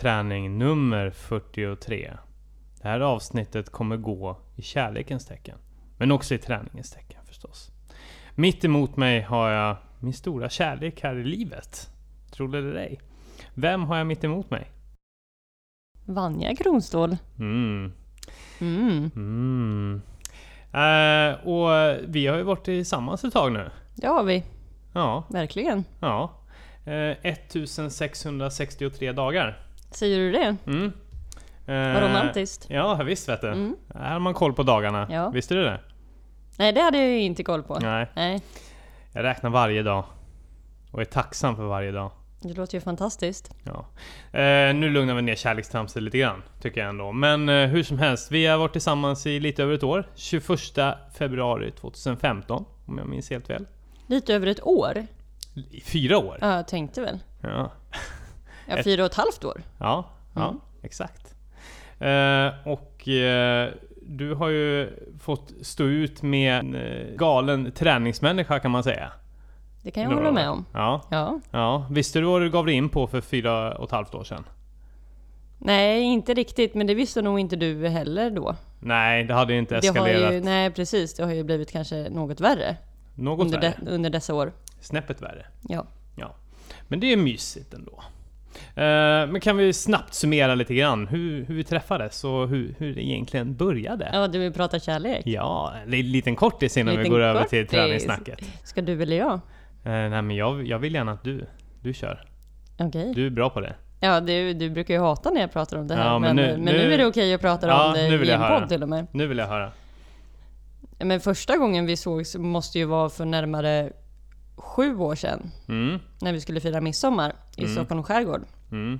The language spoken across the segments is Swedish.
Träning nummer 43. Det här avsnittet kommer gå i kärlekens tecken. Men också i träningens tecken förstås. Mitt emot mig har jag min stora kärlek här i livet. Tror det eller ej. Vem har jag mitt emot mig? Vanja Kronståhl. Mm. Mm, Mm. Eh, och vi har ju varit tillsammans ett tag nu. det har vi. Ja, Verkligen. ja. Eh, 1663 dagar. Säger du det? Mm. Vad Eh, romantiskt. Ja, visst vet du. Mm. Här har man koll på dagarna. Ja. Visste du det? Nej, det hade jag ju inte koll på. Nej. Nej, Jag räknar varje dag. Och är tacksam för varje dag. det låter ju fantastiskt. Ja. Eh, nu lugnar vi ner kärlekstramset lite grann, tycker jag ändå. Men eh, hur som helst, vi har varit tillsammans i lite över ett år. 21 februari 2015, om jag minns helt väl. Lite över ett år. I fyra år. Ja, jag tänkte väl. Ja, Ja, Ett- fyra och ett halvt år. ja, ja Mm. exakt. Eh, och eh, du har ju fått stå ut med en eh, galen träningsmänniska kan man säga. Det kan jag hålla med om. Ja, Ja. ja. Visste du vad du gav dig in på för fyra och ett halvt år sedan? Nej, inte riktigt. Men det visste nog inte du heller då. Nej, det hade inte Det har eskalerat ju, nej, precis. Det har ju blivit kanske något värre något under, värre. de, under dessa år. Snäppet värre. Ja. Ja. Men det är mysigt ändå. Eh, men kan vi snabbt summera lite grann hur, hur vi träffades och hur, hur det egentligen började? Ja, du vill prata kärlek? Ja, en li- liten kortis innan vi Liten går över till kortis. träningssnacket. Ska du eller jag? Eh, nej men jag, jag vill gärna att du, du kör. Okej. Du är bra på det. Ja, du, du brukar ju hata när jag pratar om det här. Ja, men, men nu, men nu är det okej att prata Ja, om det nu vill i en höra. podd till och med. Nu vill jag höra. Men första gången vi sågs måste ju vara för närmare sju år sedan. Mm, När vi skulle fira midsommar i Mm. Stockholms skärgård. Mm.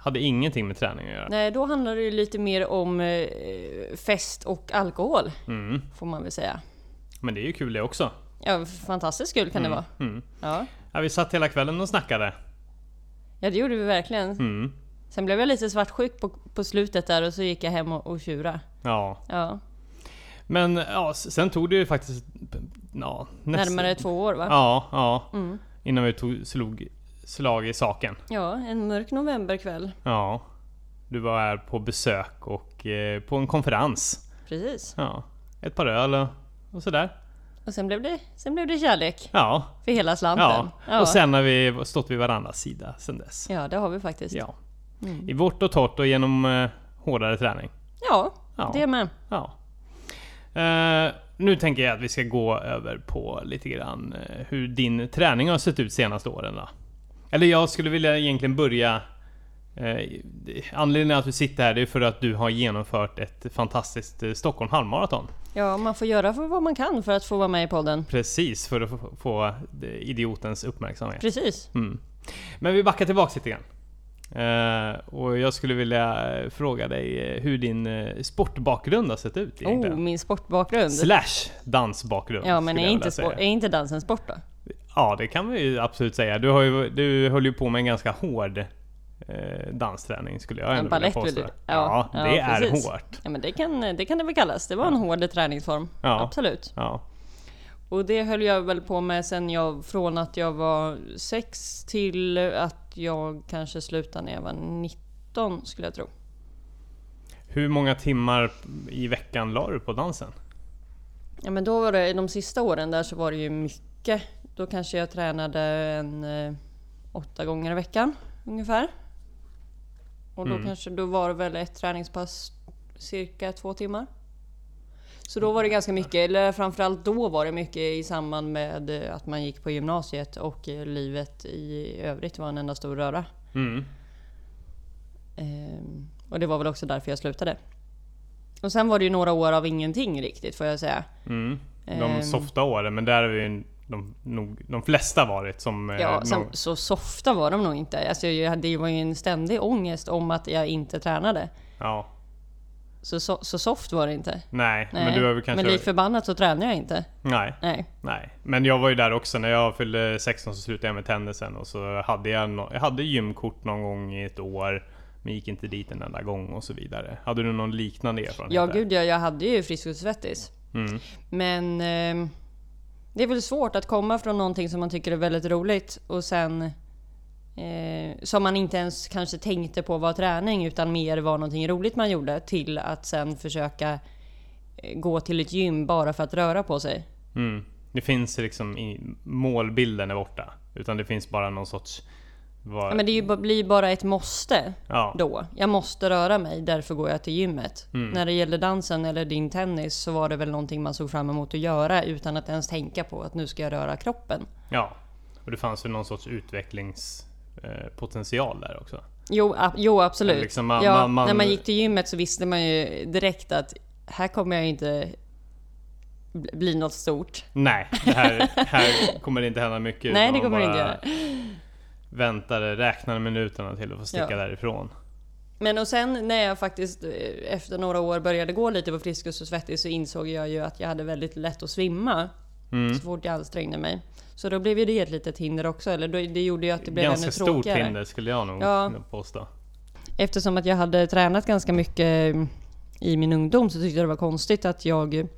Hade ingenting med träning att göra. Nej, då handlade det ju lite mer om eh, fest och alkohol, Mm. får man väl säga. Men det är ju kul det också. Ja, fantastiskt kul kan det vara. Mm. Ja. Ja, vi satt hela kvällen och snackade. ja, det gjorde vi verkligen. Mm. Sen blev jag lite svartsjuk på, på slutet där och så gick jag hem och, och tjura. Ja, Ja, men ja, sen tog det ju faktiskt... Ja, nästan- närmare två år va? Ja, ja. Mm. Innan vi tog slog slag i saken. Ja, en mörk novemberkväll. Ja. Du var här på besök och eh, på en konferens. Precis. Ja. Ett par öl och, och sådär. Och sen blev det, sen blev det kärlek. Ja. För hela slanten. ja. Ja. Och sen har vi stått vid varandras sida sen dess. Ja, det har vi faktiskt. Ja. Mm. I vårt och torrt och genom eh, hårdare träning. Ja, Ja. det med. Ja. Eh, nu tänker jag att vi ska gå över på lite grann eh, hur din träning har sett ut senaste åren då. Eller jag skulle vilja egentligen börja eh, Anledningen att du sitter här är för att du har genomfört ett fantastiskt eh, Stockholm halvmaraton. Ja, man får göra för vad man kan för att få vara med i podden. Precis, för att få, få idiotens uppmärksamhet. Precis. Mm. Men vi backar tillbaks lite grann. Eh, och jag skulle vilja eh, fråga dig hur din eh, sportbakgrund har sett ut Oh, egentligen. min sportbakgrund. Slash dansbakgrund. Ja, men är inte, sport, är inte dansen sport då? Ja, det kan vi ju absolut säga. Du, har ju, du höll ju på med en ganska hård eh, dansträning skulle jag En ändå vilja påstå. Ja, Ja, det ja, är precis. hårt. Ja, men det kan, det kan det väl kallas. Det var en hård träningsform. Ja. Absolut. Ja. Och det höll jag väl på med sen jag, från att jag var sex till att jag kanske slutade när jag var 19 skulle jag tro. Hur många timmar i veckan la du på dansen? Ja men då var det, de sista åren där så var det ju mycket. Då kanske jag tränade en eh, åtta gånger i veckan ungefär. Och då Mm. kanske, då var det väl ett träningspass cirka två timmar. Så då var det ganska mycket, eller framförallt då var det mycket i samband med eh, att man gick på gymnasiet och eh, livet i övrigt var en enda stor röra. Mm. Ehm, och det var väl också därför jag slutade. Och sen var det ju några år av ingenting riktigt får jag säga. Mm. De Ehm. softa åren, men där har vi de, nog, de flesta varit som... eh, Ja, nog- så softa var de nog inte. Alltså, jag, det var ju en ständig ångest om att jag inte tränade. ja. Så, så, så soft var det inte. Nej, Nej. men du har väl kanske... Men lik förbannat så tränade jag inte. Nej. Nej. Nej, men jag var ju där också. När jag fyllde 16 så slutade jag med tennisen och så hade jag, no jag hade gymkort någon gång i ett år. Men gick inte dit en enda gång och så vidare. Hade du någon liknande erfarenhet? Ja där? gud ja, jag hade ju Friskis. Mm. Men ehm, det är väl svårt att komma från någonting som man tycker är väldigt roligt och sen eh, som man inte ens kanske tänkte på var träning utan mer var någonting roligt man gjorde till att sen försöka eh, gå till ett gym bara för att röra på sig. Mm. Det finns liksom i målbilden är borta. Utan det finns bara någon sorts... Var... Ja, men det ju, blir bara ett måste ja. då. Jag måste röra mig, därför går jag till gymmet. Mm. När det gäller dansen eller din tennis så var det väl någonting man såg fram emot att göra utan att ens tänka på att nu ska jag röra kroppen. ja. Och det fanns ju någon sorts utvecklingspotential där också. Jo, a- jo absolut. Liksom man- ja, man- man- När man gick till gymmet så visste man ju direkt att här kommer jag inte bli- något stort. Nej, här, här kommer det inte hända mycket. Nej, det kommer det inte göra. Väntade, räknade minuterna till att få sticka Ja. därifrån. Men och sen när jag faktiskt eh, efter några år började gå lite på Friskis och Svettis så insåg jag ju att jag hade väldigt lätt att svimma Mm. så fort jag ansträngde mig. Så då blev ju det ett litet hinder också, eller det gjorde ju att det blev Ganska ännu stort tråkigare. hinder skulle jag nog Ja. påstå. Eftersom att jag hade tränat ganska mycket i min ungdom så tyckte jag det var konstigt att jag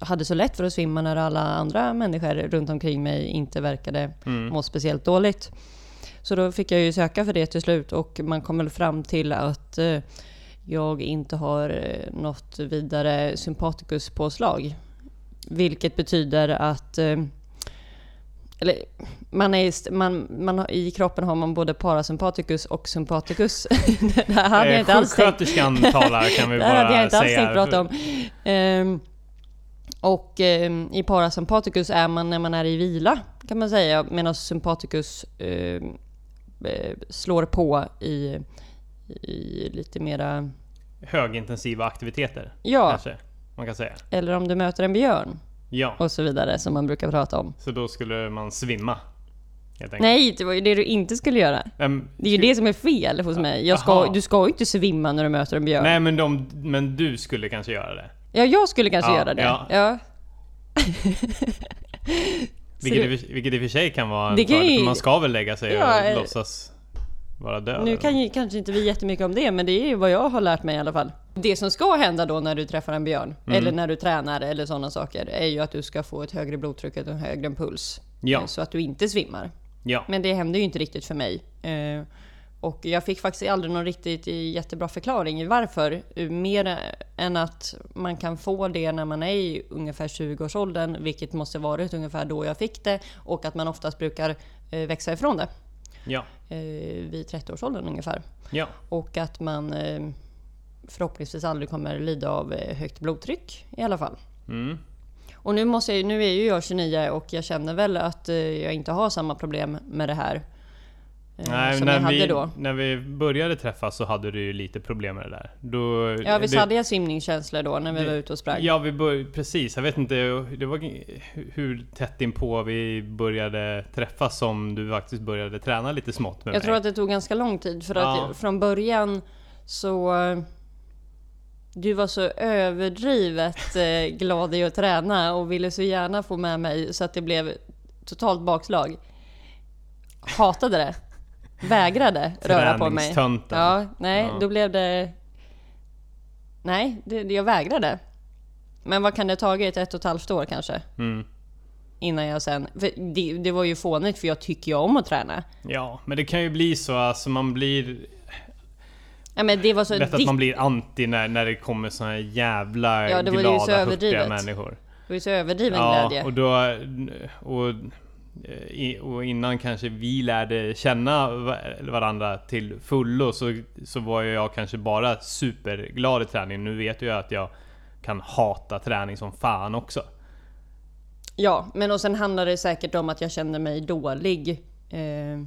hade så lätt för att svimma när alla andra människor runt omkring mig inte verkade Mm. må speciellt dåligt. Så då fick jag ju söka för det till slut och man kom väl fram till att eh, jag inte har eh, något vidare sympatikuspåslag. Vilket betyder att eh, eller, man är, man, man I kroppen har man både parasympaticus och sympaticus. det här hade jag inte alls tänkt Sjuksköterskan talar kan vi det hade jag bara inte alls säga. tänkt prata om. Ehm, och ehm, i parasympaticus är man när man är i vila kan man säga. Medan sympaticus ehm, eh, slår på i, i lite mera... Högintensiva aktiviteter. Ja, Kanske man kan säga. eller om du möter en björn Ja, och så vidare som man brukar prata om. så då skulle man svimma. Nej, det var ju det du inte skulle göra. Ehm, Det är ju det som är fel hos mig. Ska, du ska ju inte svimma när du möter en björn. Nej men, de, men du skulle kanske göra det. Ja, jag skulle kanske Ja, göra det. ja. Ja. Vilket, det- vilket i och för sig kan vara en fördel, ju- för man ska väl lägga sig Ja, och eh, låtsas vara död. Nu kan ju kanske inte vi jättemycket om det, men det är ju vad jag har lärt mig i alla fall. Det som ska hända då när du träffar en björn, Mm. eller när du tränar eller sådana saker, är ju att du ska få ett högre blodtryck och en högre puls. Ja. Eh, Så att du inte svimmar. Ja. Men det hände ju inte riktigt för mig. Och jag fick faktiskt aldrig någon riktigt jättebra förklaring i varför. Mer än att man kan få det när man är i ungefär 20-årsåldern, vilket måste varit ungefär då jag fick det. Och att man oftast brukar eh, växa ifrån det Ja. eh, vid 30-årsåldern ungefär. Ja. Och att man eh, förhoppningsvis aldrig kommer lida av högt blodtryck i alla fall. Mm. Och nu, måste jag, nu är ju jag 29 och jag känner väl att jag inte har samma problem med det här. Eh, Nej, som när, jag hade vi, då. när vi började träffas så hade du ju lite problem med det där. Då, Ja visst det, hade jag simningskänslor då när vi det- var ute och sprang? Ja, vi bör, precis. Jag vet inte det var, hur tätt inpå vi började träffas som du faktiskt började träna lite smått med jag mig. tror att det tog ganska lång tid för att Ja. jag, från början så... Du var så överdrivet eh, glad i att träna och ville så gärna få med mig så att det blev totalt bakslag. Hatade det. Vägrade röra på mig. Ja, nej, Ja. då blev det... Nej, det, jag vägrade. Men vad kan det ha tagit? Ett och ett halvt år kanske? Mm. Innan jag sen... Det, det var ju fånigt för jag tycker ju om att träna. Ja, men det kan ju bli så. Alltså man blir... Ja, men det var så Lätt att man blir anti när, när det kommer såna här jävla Ja, det var ju glada, så hurtiga överdrivet. människor. Det var ju så överdriven Ja, glädje. och då... Och, och innan kanske vi lärde känna va- varandra till fullo så, så var jag kanske bara superglad i träning. Nu vet jag att jag kan hata träning som fan också. Ja, men och sen handlar det säkert om att jag kände mig dålig eh,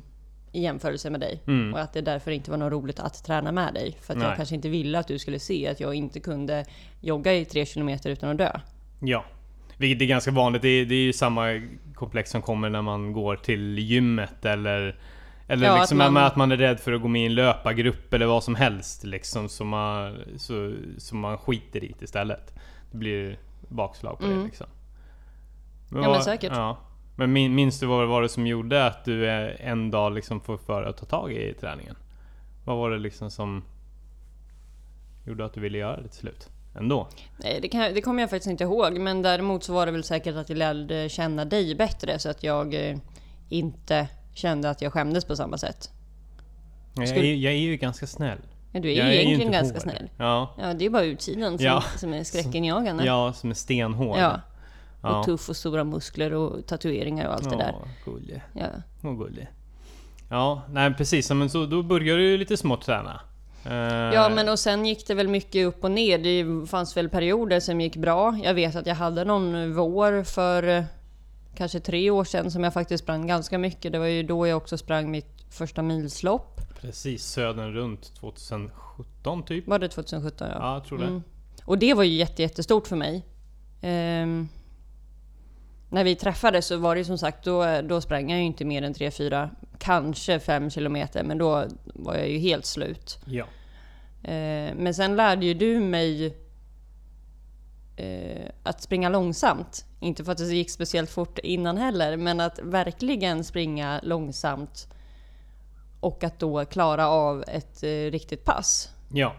i jämförelse med dig. Mm. Och att det därför inte var något roligt att träna med dig. För att jag Nej. kanske inte ville att du skulle se att jag inte kunde jogga i tre kilometer utan att dö. Ja. Vilket är ganska vanligt. Det är, det är ju samma komplex som kommer när man går till gymmet eller eller Ja, liksom att man- att man är rädd för att gå med i en löpargrupp eller vad som helst liksom. Som man, så, som man skiter i det istället. Det blir bakslag på det Mm. liksom. Ja, men vad- säkert. Ja. Men min, minns du vad det var det som gjorde att du eh, en dag liksom får för att ta tag i träningen? Vad var det liksom som gjorde att du ville göra det till slut? Ändå? Nej, det, kan, det kommer jag faktiskt inte ihåg. Men däremot så var det väl säkert att jag lärde känna dig bättre så att jag eh, inte kände att jag skämdes på samma sätt. Jag Skulle- är, jag är ju ganska snäll. Men du är jag ju egentligen inte ganska hård. snäll. Ja, Ja, det är bara utsidan som, Ja. som är skräckinjagande. ja som är stenhård. Ja. Ja. Och tuff och stora muskler och tatueringar och allt det där. Ja, gullig. Ja. Gullig. Ja, nej precis. Men så, då började du lite smått träna. Eh, ja, men och sen gick det väl mycket upp och ner. Det fanns väl perioder som gick bra. Jag vet att jag hade någon vår för eh, kanske tre år sedan som jag faktiskt sprang ganska mycket. Det var ju då jag också sprang mitt första milslopp. Precis, södern runt 2017 typ. Var det 2017? Ja. Ja, jag tror det. Mm. Och det var ju jätte, jättestort för mig. Ehm, när vi träffades så var det ju som sagt, då, då sprang jag ju inte mer än 3-4, kanske 5 kilometer, men då var jag ju helt slut. Ja. Eh, men sen lärde ju du mig eh, att springa långsamt. Inte för att det gick speciellt fort innan heller, men att verkligen springa långsamt. Och att då klara av ett eh, riktigt pass. Ja.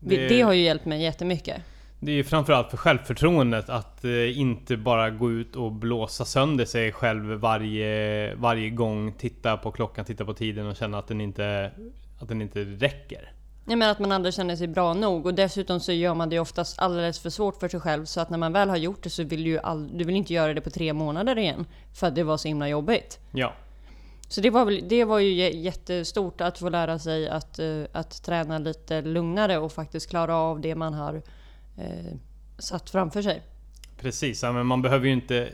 Det, det har ju hjälpt mig jättemycket. Det är ju framförallt för självförtroendet att eh, inte bara gå ut och blåsa sönder sig själv varje, varje gång, titta på klockan, titta på tiden och känna att den inte, att den inte räcker. Jag menar att man aldrig känner sig bra nog och dessutom så gör man det oftast alldeles för svårt för sig själv så att när man väl har gjort det så vill du all, du vill inte göra det på tre månader igen för att det var så himla jobbigt. Ja. Så det var, väl, det var ju jä- jättestort att få lära sig att, eh, att träna lite lugnare och faktiskt klara av det man har eh, satt framför sig. Precis, ja, men man behöver ju inte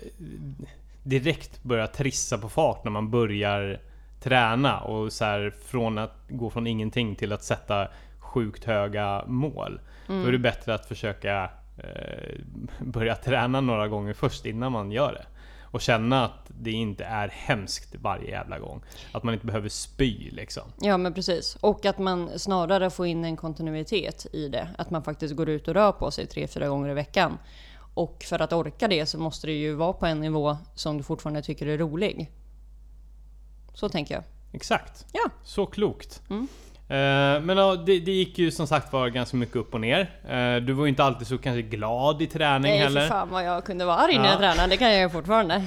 direkt börja trissa på fart när man börjar träna och så här, från att gå från ingenting till att sätta sjukt höga mål. Då är det bättre att försöka eh, börja träna några gånger först innan man gör det. Och känna att det inte är hemskt varje jävla gång. Att man inte behöver spy liksom. Ja men precis. Och att man snarare får in en kontinuitet i det. Att man faktiskt går ut och rör på sig tre, fyra gånger i veckan. Och för att orka det så måste det ju vara på en nivå som du fortfarande tycker är rolig. Så tänker jag. Exakt. Ja. Så klokt. Mm. Eh, men ja, det, det gick ju som sagt var ganska mycket upp och ner. Eh, du var ju inte alltid så kanske glad i träning Nej heller. för fan vad jag kunde vara arg när Ja. jag tränade. Det kan jag ju fortfarande.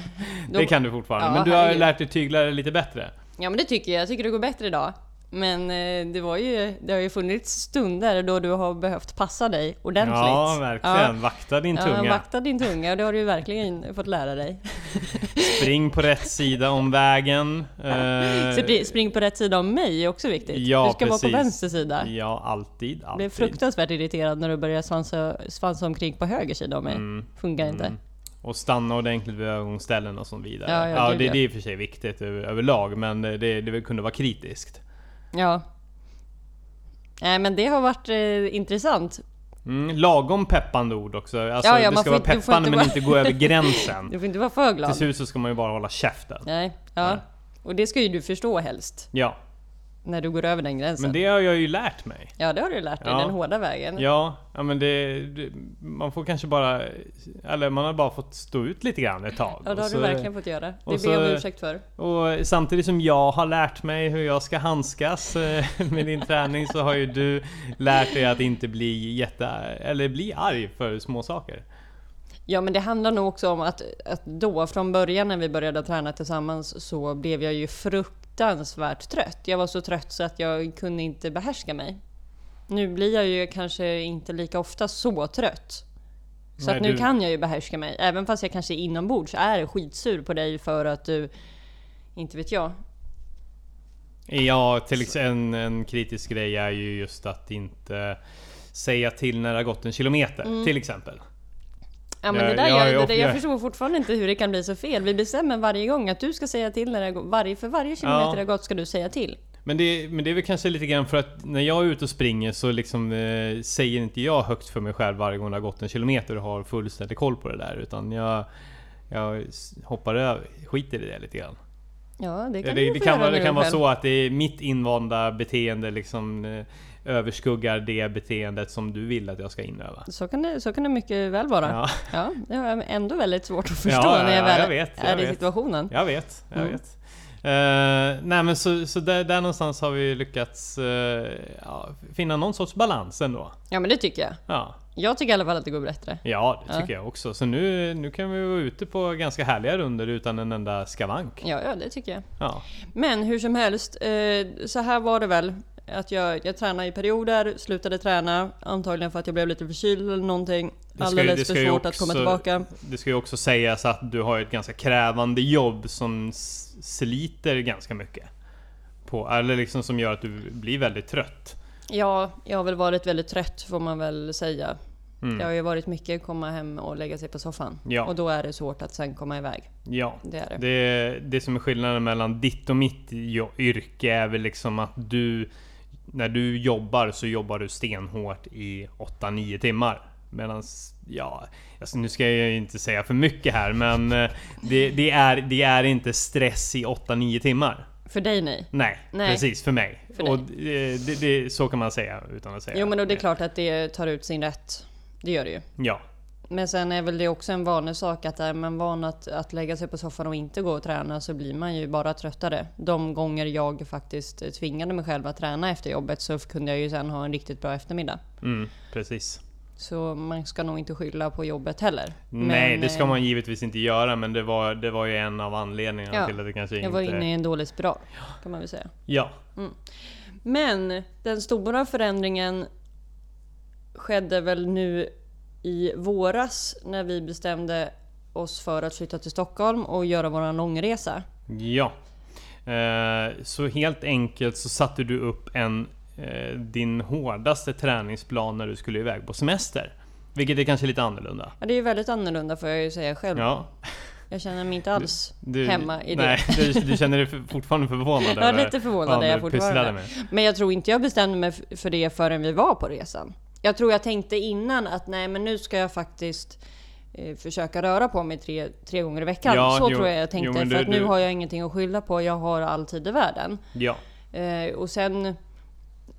Då- Det kan du fortfarande. Ja, men du har herregud. lärt dig tygla det lite bättre. Ja men det tycker jag. Jag tycker det går bättre idag. Men eh, det var ju, det har ju funnits stunder då du har behövt passa dig ordentligt. Ja, verkligen. Vakta din Ja, tunga. vakta din tunga det har du ju verkligen fått lära dig. Spring på rätt sida om vägen. Eh, Spring- på rätt sida om mig är också viktigt. Ja, du ska vara precis. på vänster sida. Ja, alltid. Alltid. fruktansvärt irriterad när du började svansa, svansa omkring på höger sida om mig. Mm, Funkar inte. mm. Och stanna ordentligt vid övergångsställen och så vidare. Ja, Ja, ja, det, ja. det är i och för sig viktigt över, överlag, men det, det kunde vara kritiskt. Ja. Nej men det har varit eh, intressant. Mm, lagom peppande ord också. Alltså, Ja, ja, det ska vara peppande inte men vara- inte gå över gränsen. Du får inte vara för glad. Till slut så ska man ju bara hålla käften. Nej, ja. Nej. Och det ska ju du förstå helst. Ja, När du går över den gränsen. men det har jag ju lärt mig. Ja det har du lärt dig, Ja. den hårda vägen. Ja, ja men det, det... Man får kanske bara... Eller man har bara fått stå ut lite grann ett tag. Ja, det har så- du verkligen fått göra. Det ber jag om ursäkt för. Och samtidigt som jag har lärt mig hur jag ska handskas eh, med din träning så har ju du lärt dig att inte bli jätte... Eller bli arg för små saker. Ja men det handlar nog också om att, att då från början när vi började träna tillsammans så blev jag ju fruktansvärt trött. Jag var så trött så att jag kunde inte behärska mig. Nu blir jag ju kanske inte lika ofta så trött. Så Nej, att nu du- kan jag ju behärska mig. Även fast jag kanske inombords är skitsur på dig för att du, inte vet jag. Ja, till exempel en, en kritisk grej är ju just att inte säga till när det har gått en kilometer, till exempel. Ja men Jag- det där, jag jag, det där, jag förstår fortfarande inte hur det kan bli så fel. Vi bestämmer varje gång att du ska säga till när det går, varje, för varje kilometer Ja. det har gått ska du säga till. Men det, men det är väl kanske lite grann för att när jag är ute och springer så liksom eh, säger inte jag högt för mig själv varje gång det har gått en kilometer och har fullständig koll på det där. Utan jag, jag hoppar över, skiter i det lite grann. Ja, det kan det, du det kan, vara, det kan vara så att det är mitt invanda beteende liksom eh, överskuggar det beteendet som du vill att jag ska inöva. Så kan, det, så kan det mycket väl vara. Ja, Ja, det jag ändå väldigt svårt att förstå Ja, när jag ja, väl jag vet, jag är i vet. situationen. jag vet. Jag Mm. vet. Eh, nej men så, så där, där någonstans har vi lyckats eh, ja, finna någon sorts balans ändå. Ja, men det tycker jag. Ja. Jag tycker i alla fall att det går bättre. Ja, det Ja. tycker jag också. Så nu, nu kan vi vara ute på ganska härliga runder utan en enda skavank. Ja, ja det tycker jag. Ja, Men hur som helst, eh, så här var det väl. Att jag, jag tränade i perioder, slutade träna, antagligen för att jag blev lite förkyld eller någonting. ska Alldeles för svårt att komma också- tillbaka. det ska ju också sägas att du har ett ganska krävande jobb som sliter ganska mycket. På, eller liksom som gör att du blir väldigt trött. Ja, jag har väl varit väldigt trött får man väl säga. Mm. Det har ju varit mycket komma hem och lägga sig på soffan. Ja. Och då är det svårt att sen komma iväg. Ja, Det är det. Det, det som är skillnaden mellan ditt och mitt yrke är väl liksom att du När du jobbar så jobbar du stenhårt i 8-9 timmar. Medan, ja, alltså nu ska jag ju inte säga för mycket här men eh, det, det, är, det är inte stress i 8-9 timmar. För dig nej. Nej, Nej. precis för mig. För och det, det, det, så kan man säga utan att säga Jo men då det är klart att det tar ut sin rätt. Det gör det ju. Ja, Men sen är väl det också en vanlig sak att är man van att, att lägga sig på soffan och inte gå och träna så blir man ju bara tröttare. De gånger jag faktiskt tvingade mig själv att träna efter jobbet så kunde jag ju sen ha en riktigt bra eftermiddag. mm, precis. Så man ska nog inte skylla på jobbet heller. Nej, Men, det ska eh, man givetvis inte göra men det var, det var ju en av anledningarna Ja, till att det kanske Jag inte... var inne i en dålig spiral kan man väl säga. Ja, Men den stora förändringen skedde väl nu i våras när vi bestämde oss för att flytta till Stockholm och göra våran långresa. Ja. Eh, så helt enkelt så satte du upp en eh, din hårdaste träningsplan när du skulle iväg på semester. Vilket är kanske lite annorlunda. Ja, det är ju väldigt annorlunda får jag ju säga själv. Ja, Jag känner mig inte alls du, hemma i det. Nej, du, du känner dig fortfarande förvånad Ja, lite förvånad är jag fortfarande. Men jag tror inte jag bestämde mig för det förrän vi var på resan. Jag tror jag tänkte innan att nej men nu ska jag faktiskt eh, försöka röra på mig tre, tre gånger i veckan. Ja, Så jo, tror jag jag tänkte. jo, för du- att nu du- har jag ingenting att skylla på. Jag har all tid i världen. Ja, Eh, och sen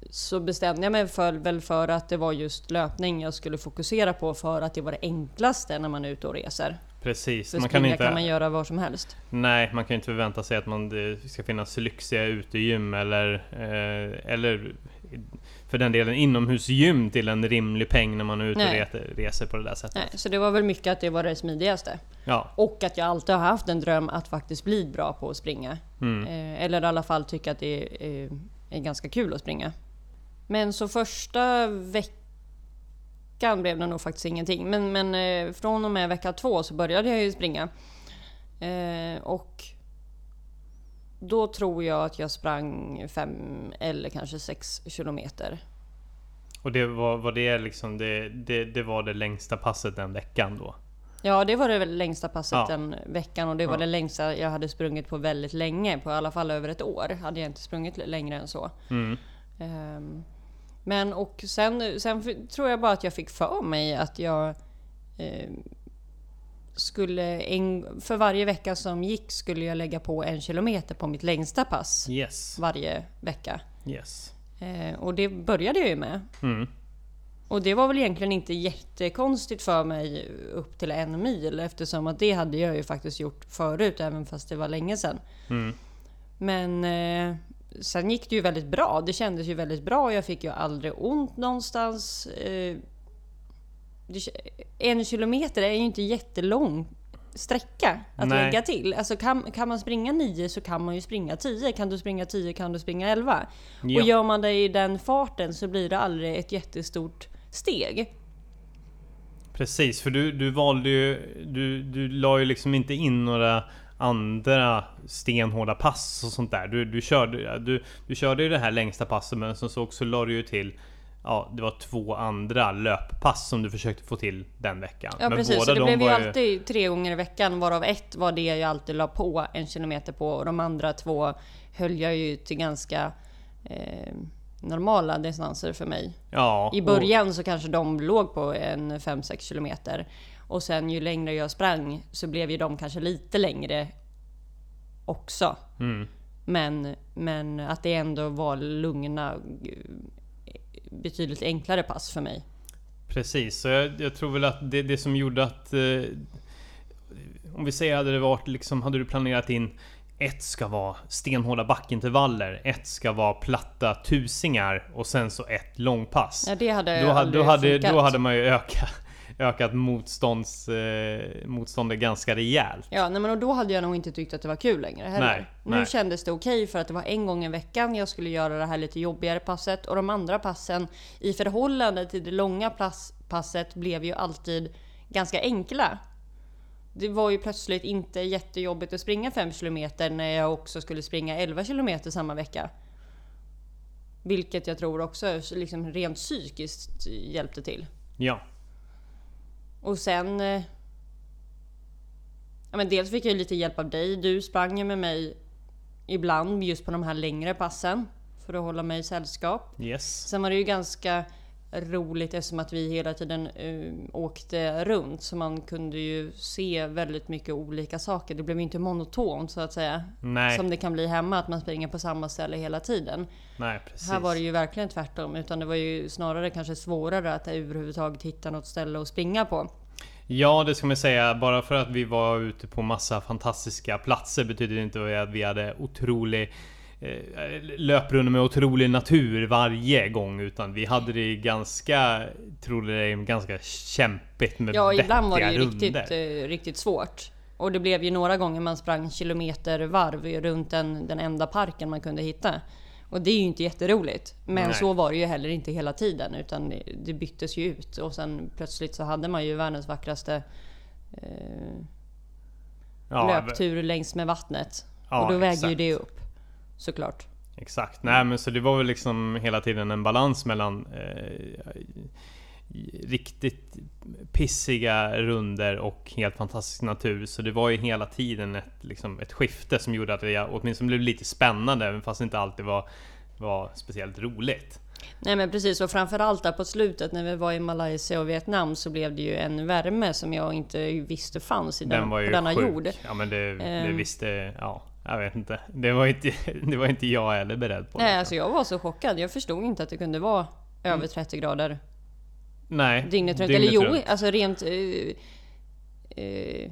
så bestämde jag mig för, väl för att det var just löpning jag skulle fokusera på för att det var det enklaste när man är ute och reser. precis. För Man kan inte, kan man göra var som helst. nej, man kan inte förvänta sig att man, det ska finnas lyxiga utegym eller, eh, eller för den delen inomhusgym till en rimlig peng när man är ute och Nej. reser, reser på det där sättet. Nej, så det var väl mycket att det var det smidigaste. Ja, Och att jag alltid har haft en dröm att faktiskt bli bra på att springa. mm. Eh, eller i alla fall tycka att det är, är, är ganska kul att springa. Men så första veckan blev det nog faktiskt ingenting. Men, men eh, från och med vecka två så började jag ju springa. Eh, och då tror jag att jag sprang fem eller kanske sex kilometer. Och det var, var det liksom det, det, det var det längsta passet den veckan då? Ja, det var det längsta passet Ja. den veckan och det var Ja. det längsta jag hade sprungit på väldigt länge. På i alla fall över ett år hade jag inte sprungit längre än så. Mm. Ehm, Men och sen, sen tror jag bara att jag fick för mig att jag ehm, skulle en, för varje vecka som gick skulle jag lägga på en kilometer på mitt längsta pass Yes. varje vecka. Yes. Eh, och det började jag ju med. Mm. Och det var väl egentligen inte jättekonstigt för mig upp till en mil eftersom att det hade jag ju faktiskt gjort förut även fast det var länge sedan. Mm. Men eh, sen gick det ju väldigt bra. Det kändes ju väldigt bra. Jag fick ju aldrig ont någonstans. Eh, en kilometer är ju inte jättelång sträcka att Nej. lägga till. Alltså kan, kan man springa 9 så kan man ju springa 10. Kan du springa 10 kan du springa 11. Ja. Och gör man det i den farten så blir det aldrig ett jättestort steg. Precis, för du, du valde ju... Du, du la ju liksom inte in några andra stenhårda pass och sånt där. Du, du, körde, du, du körde ju det här längsta passet men sen så också la du ju till... Ja, det var två andra löppass som du försökte få till den veckan. Ja men precis, så det de blev ju alltid tre gånger i veckan varav ett var det jag alltid la på en kilometer på och de andra två höll jag ju till ganska eh, normala distanser för mig. Ja, I och- början så kanske de låg på en 5-6 kilometer och sen ju längre jag sprang så blev ju de kanske lite längre också. Mm, Men, men att det ändå var lugna, betydligt enklare pass för mig. Precis, så jag, jag tror väl att det, det som gjorde att... Eh, om vi säger hade det varit liksom, hade du planerat in ett ska vara stenhårda backintervaller, ett ska vara platta tusingar och sen så ett långpass. Ja, det hade då, då, hade, funkat. då hade man ju ökat, ökat motstånds, eh, motståndet ganska rejält. Ja, nej, men och då hade jag nog inte tyckt att det var kul längre heller. Nej, nu nej. kändes det okej för att det var en gång i veckan jag skulle göra det här lite jobbigare passet och de andra passen i förhållande till det långa pass, passet blev ju alltid ganska enkla. Det var ju plötsligt inte jättejobbigt att springa 5 km när jag också skulle springa 11 km samma vecka. Vilket jag tror också liksom rent psykiskt hjälpte till. Ja, Och sen... eh, Ja, men dels fick jag lite hjälp av dig. Du sprang ju med mig ibland just på de här längre passen. För att hålla mig i sällskap. yes. Sen var det ju ganska roligt eftersom att vi hela tiden eh, åkte runt. Så man kunde ju se väldigt mycket olika saker. Det blev ju inte monotont så att säga. Nej, Som det kan bli hemma, att man springer på samma ställe hela tiden. nej precis. Här var det ju verkligen tvärtom. Utan det var ju snarare kanske svårare att överhuvudtaget hitta något ställe att springa på. Ja, det ska man säga. Bara för att vi var ute på massa fantastiska platser betyder det inte att vi hade otrolig löprunda med otrolig natur varje gång utan vi hade det ganska, tror det ganska kämpigt med Ja, ibland var det ju riktigt, eh, riktigt svårt. Och det blev ju några gånger man sprang kilometer varv runt den, den enda parken man kunde hitta. Och det är ju inte jätteroligt. Men Nej. så var det ju heller inte hela tiden. Utan det, det byttes ju ut. Och sen plötsligt så hade man ju världens vackraste eh, Ja, löptur längs med vattnet. Ja, och då väger ju det upp. Såklart. Exakt. Nej men så det var väl liksom hela tiden en balans mellan eh, riktigt pissiga runder och helt fantastisk natur. Så det var ju hela tiden ett, liksom, ett skifte som gjorde att det åtminstone blev lite spännande även fast det inte alltid var, var speciellt roligt. Nej men precis, och framförallt där på slutet när vi var i Malaysia och Vietnam så blev det ju en värme som jag inte visste fanns i den, Den på denna sjuk. jord. Ja men det, det Ehm. visste... Ja, jag vet inte. Det var inte, det var inte jag heller beredd på. Nej, liksom. alltså jag var så chockad. Jag förstod inte att det kunde vara över 30 grader Nej, dygnet runt. Eller jo, alltså rent... Uh, uh,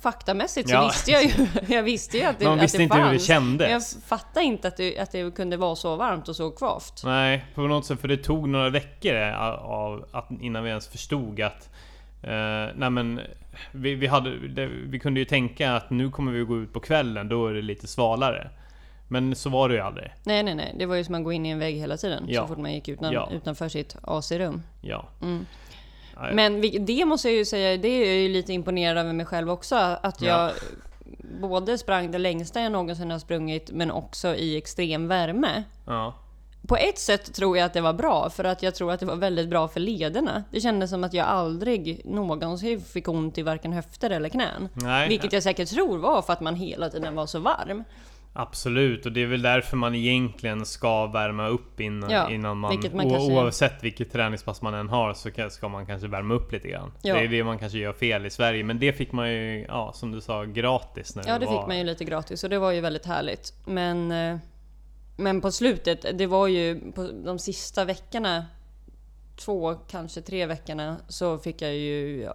faktamässigt så Ja. visste jag ju, jag visste ju att det, Man att visste det inte hur det fanns. Men jag kändes. fattade inte att det, att det kunde vara så varmt och så kvavt. Nej, på något sätt. För det tog några veckor av att, innan vi ens förstod att... Eh, nej men... Vi, vi, hade, det, vi kunde ju tänka att nu kommer vi gå ut på kvällen, då är det lite svalare. Men så var det ju aldrig. Nej, nej, nej. Det var ju som att gå in i en vägg hela tiden. Ja. Så fort man gick utan, Ja. utanför sitt AC-rum. Ja. Mm. Men det måste jag ju säga, det är jag ju lite imponerad över mig själv också. Att jag Ja. både sprang det längsta jag någonsin har sprungit, men också i extrem värme. Ja. På ett sätt tror jag att det var bra, för att jag tror att det var väldigt bra för lederna. Det kändes som att jag aldrig någonsin fick ont i varken höfter eller knän. Nej, Vilket jag säkert tror var för att man hela tiden var så varm. Absolut, och det är väl därför man egentligen ska värma upp innan, Ja, innan man... vilket man kanske- Oavsett vilket träningspass man än har så ka- ska man kanske värma upp lite grann. Ja. Det är det man kanske gör fel i Sverige, men det fick man ju, ja som du sa, gratis när Ja, det var... fick man ju lite gratis och det var ju väldigt härligt. Men, eh, men på slutet, det var ju på de sista veckorna, två, kanske tre veckorna, så fick jag ju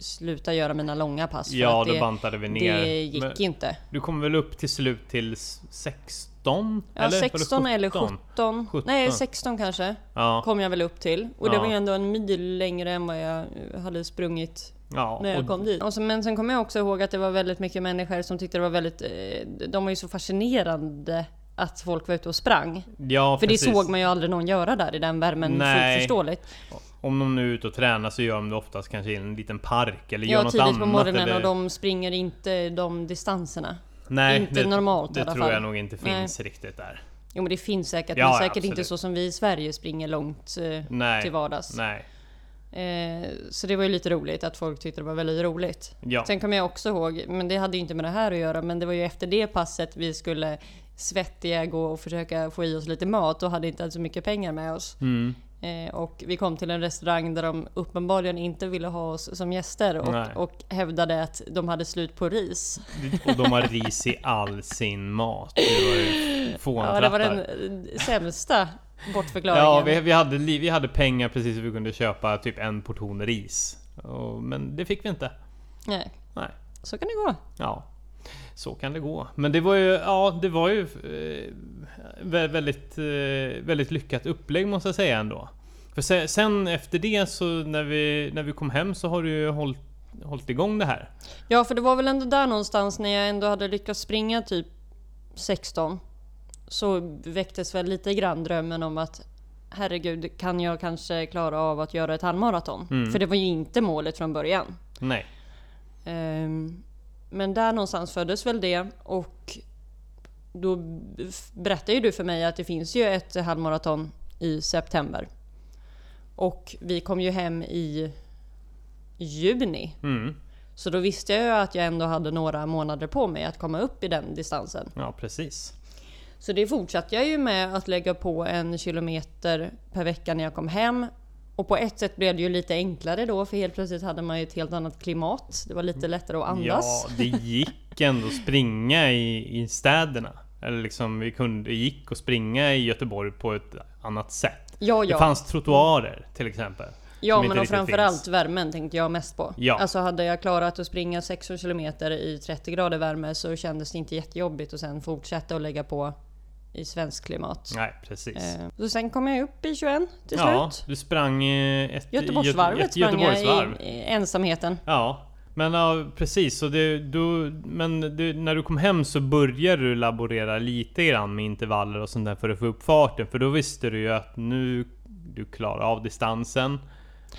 sluta göra mina långa pass. Ja, då det, bantade vi ner. det gick Men inte. Du kom väl upp till slut till s- 16? Ja, eller? Var det 16 eller 17? 17. 17. Nej, 16 kanske. Ja, Kom jag väl upp till. Och det Ja. var ju ändå en mil längre än vad jag hade sprungit ja. när jag kom dit. Och så, men sen kommer jag också ihåg att det var väldigt mycket människor som tyckte det var väldigt... eh, De var ju så fascinerande att folk var ute och sprang. ja, För precis. det såg man ju aldrig någon göra där i den värmen, Nej. fullt förståeligt. Om de nu är ute och tränar så gör de det oftast kanske i en liten park eller gör Ja, något tidigt annat. på morgonen eller... och de springer inte de distanserna. Nej, inte det, normalt i det alla tror fall. jag nog inte Nej. finns riktigt där. Jo men det finns säkert, Ja, men ja, säkert inte absolut. så som vi i Sverige springer långt eh, Nej. till vardags. Nej. Eh, så det var ju lite roligt att folk tyckte det var väldigt roligt. Ja. Sen kommer jag också ihåg, men det hade ju inte med det här att göra, men det var ju efter det passet vi skulle svettiga gå och försöka få i oss lite mat och hade inte så mycket pengar med oss. Mm. Eh, och vi kom till en restaurang där de uppenbarligen inte ville ha oss som gäster och, och hävdade att de hade slut på ris. Och de har ris i all sin mat. Det var ju Ja, det var den eh, sämsta bortförklaringen. Ja, vi, vi, hade, vi hade pengar precis så vi kunde köpa typ en portion ris. Och, men det fick vi inte. Nej, Nej. så kan det gå. Ja. Så kan det gå. Men det var ju, ja, det var ju eh, vä- väldigt, eh, väldigt lyckat upplägg måste jag säga ändå. För se- sen efter det så när vi, när vi kom hem så har du ju hållit, hållit igång det här. Ja, för det var väl ändå där någonstans när jag ändå hade lyckats springa typ 16. Så väcktes väl lite grann drömmen om att herregud, kan jag kanske klara av att göra ett halvmaraton? Mm. För det var ju inte målet från början. Nej. Ehm, Men där någonstans föddes väl det och då berättade ju du för mig att det finns ju ett halvmaraton i september. Och vi kom ju hem i juni. Mm. Så då visste jag ju att jag ändå hade några månader på mig att komma upp i den distansen. Ja, precis. Så det fortsatte jag ju med att lägga på en kilometer per vecka när jag kom hem. Och på ett sätt blev det ju lite enklare då för helt plötsligt hade man ju ett helt annat klimat. Det var lite lättare att andas. Ja, det gick ändå att springa i, i städerna. Eller liksom, vi kunde, det gick att springa i Göteborg på ett annat sätt. Ja, Det ja. fanns trottoarer till exempel. Ja, men och framförallt finns. värmen tänkte jag mest på. Ja. Alltså hade jag klarat att springa 16 kilometer i 30 grader värme så kändes det inte jättejobbigt och sen fortsätta att lägga på i svensk klimat. Nej, precis. Eh, Så sen kom jag upp i 21 till ja, slut. du sprang eh, ett Göteborgsvarvet ett sprang jag Göteborgsvarv. i, i ensamheten. Ja, men ja, precis. Så det, du, men det, när du kom hem så började du laborera lite grann med intervaller och sånt där för att få upp farten. För då visste du ju att nu du klarar av distansen.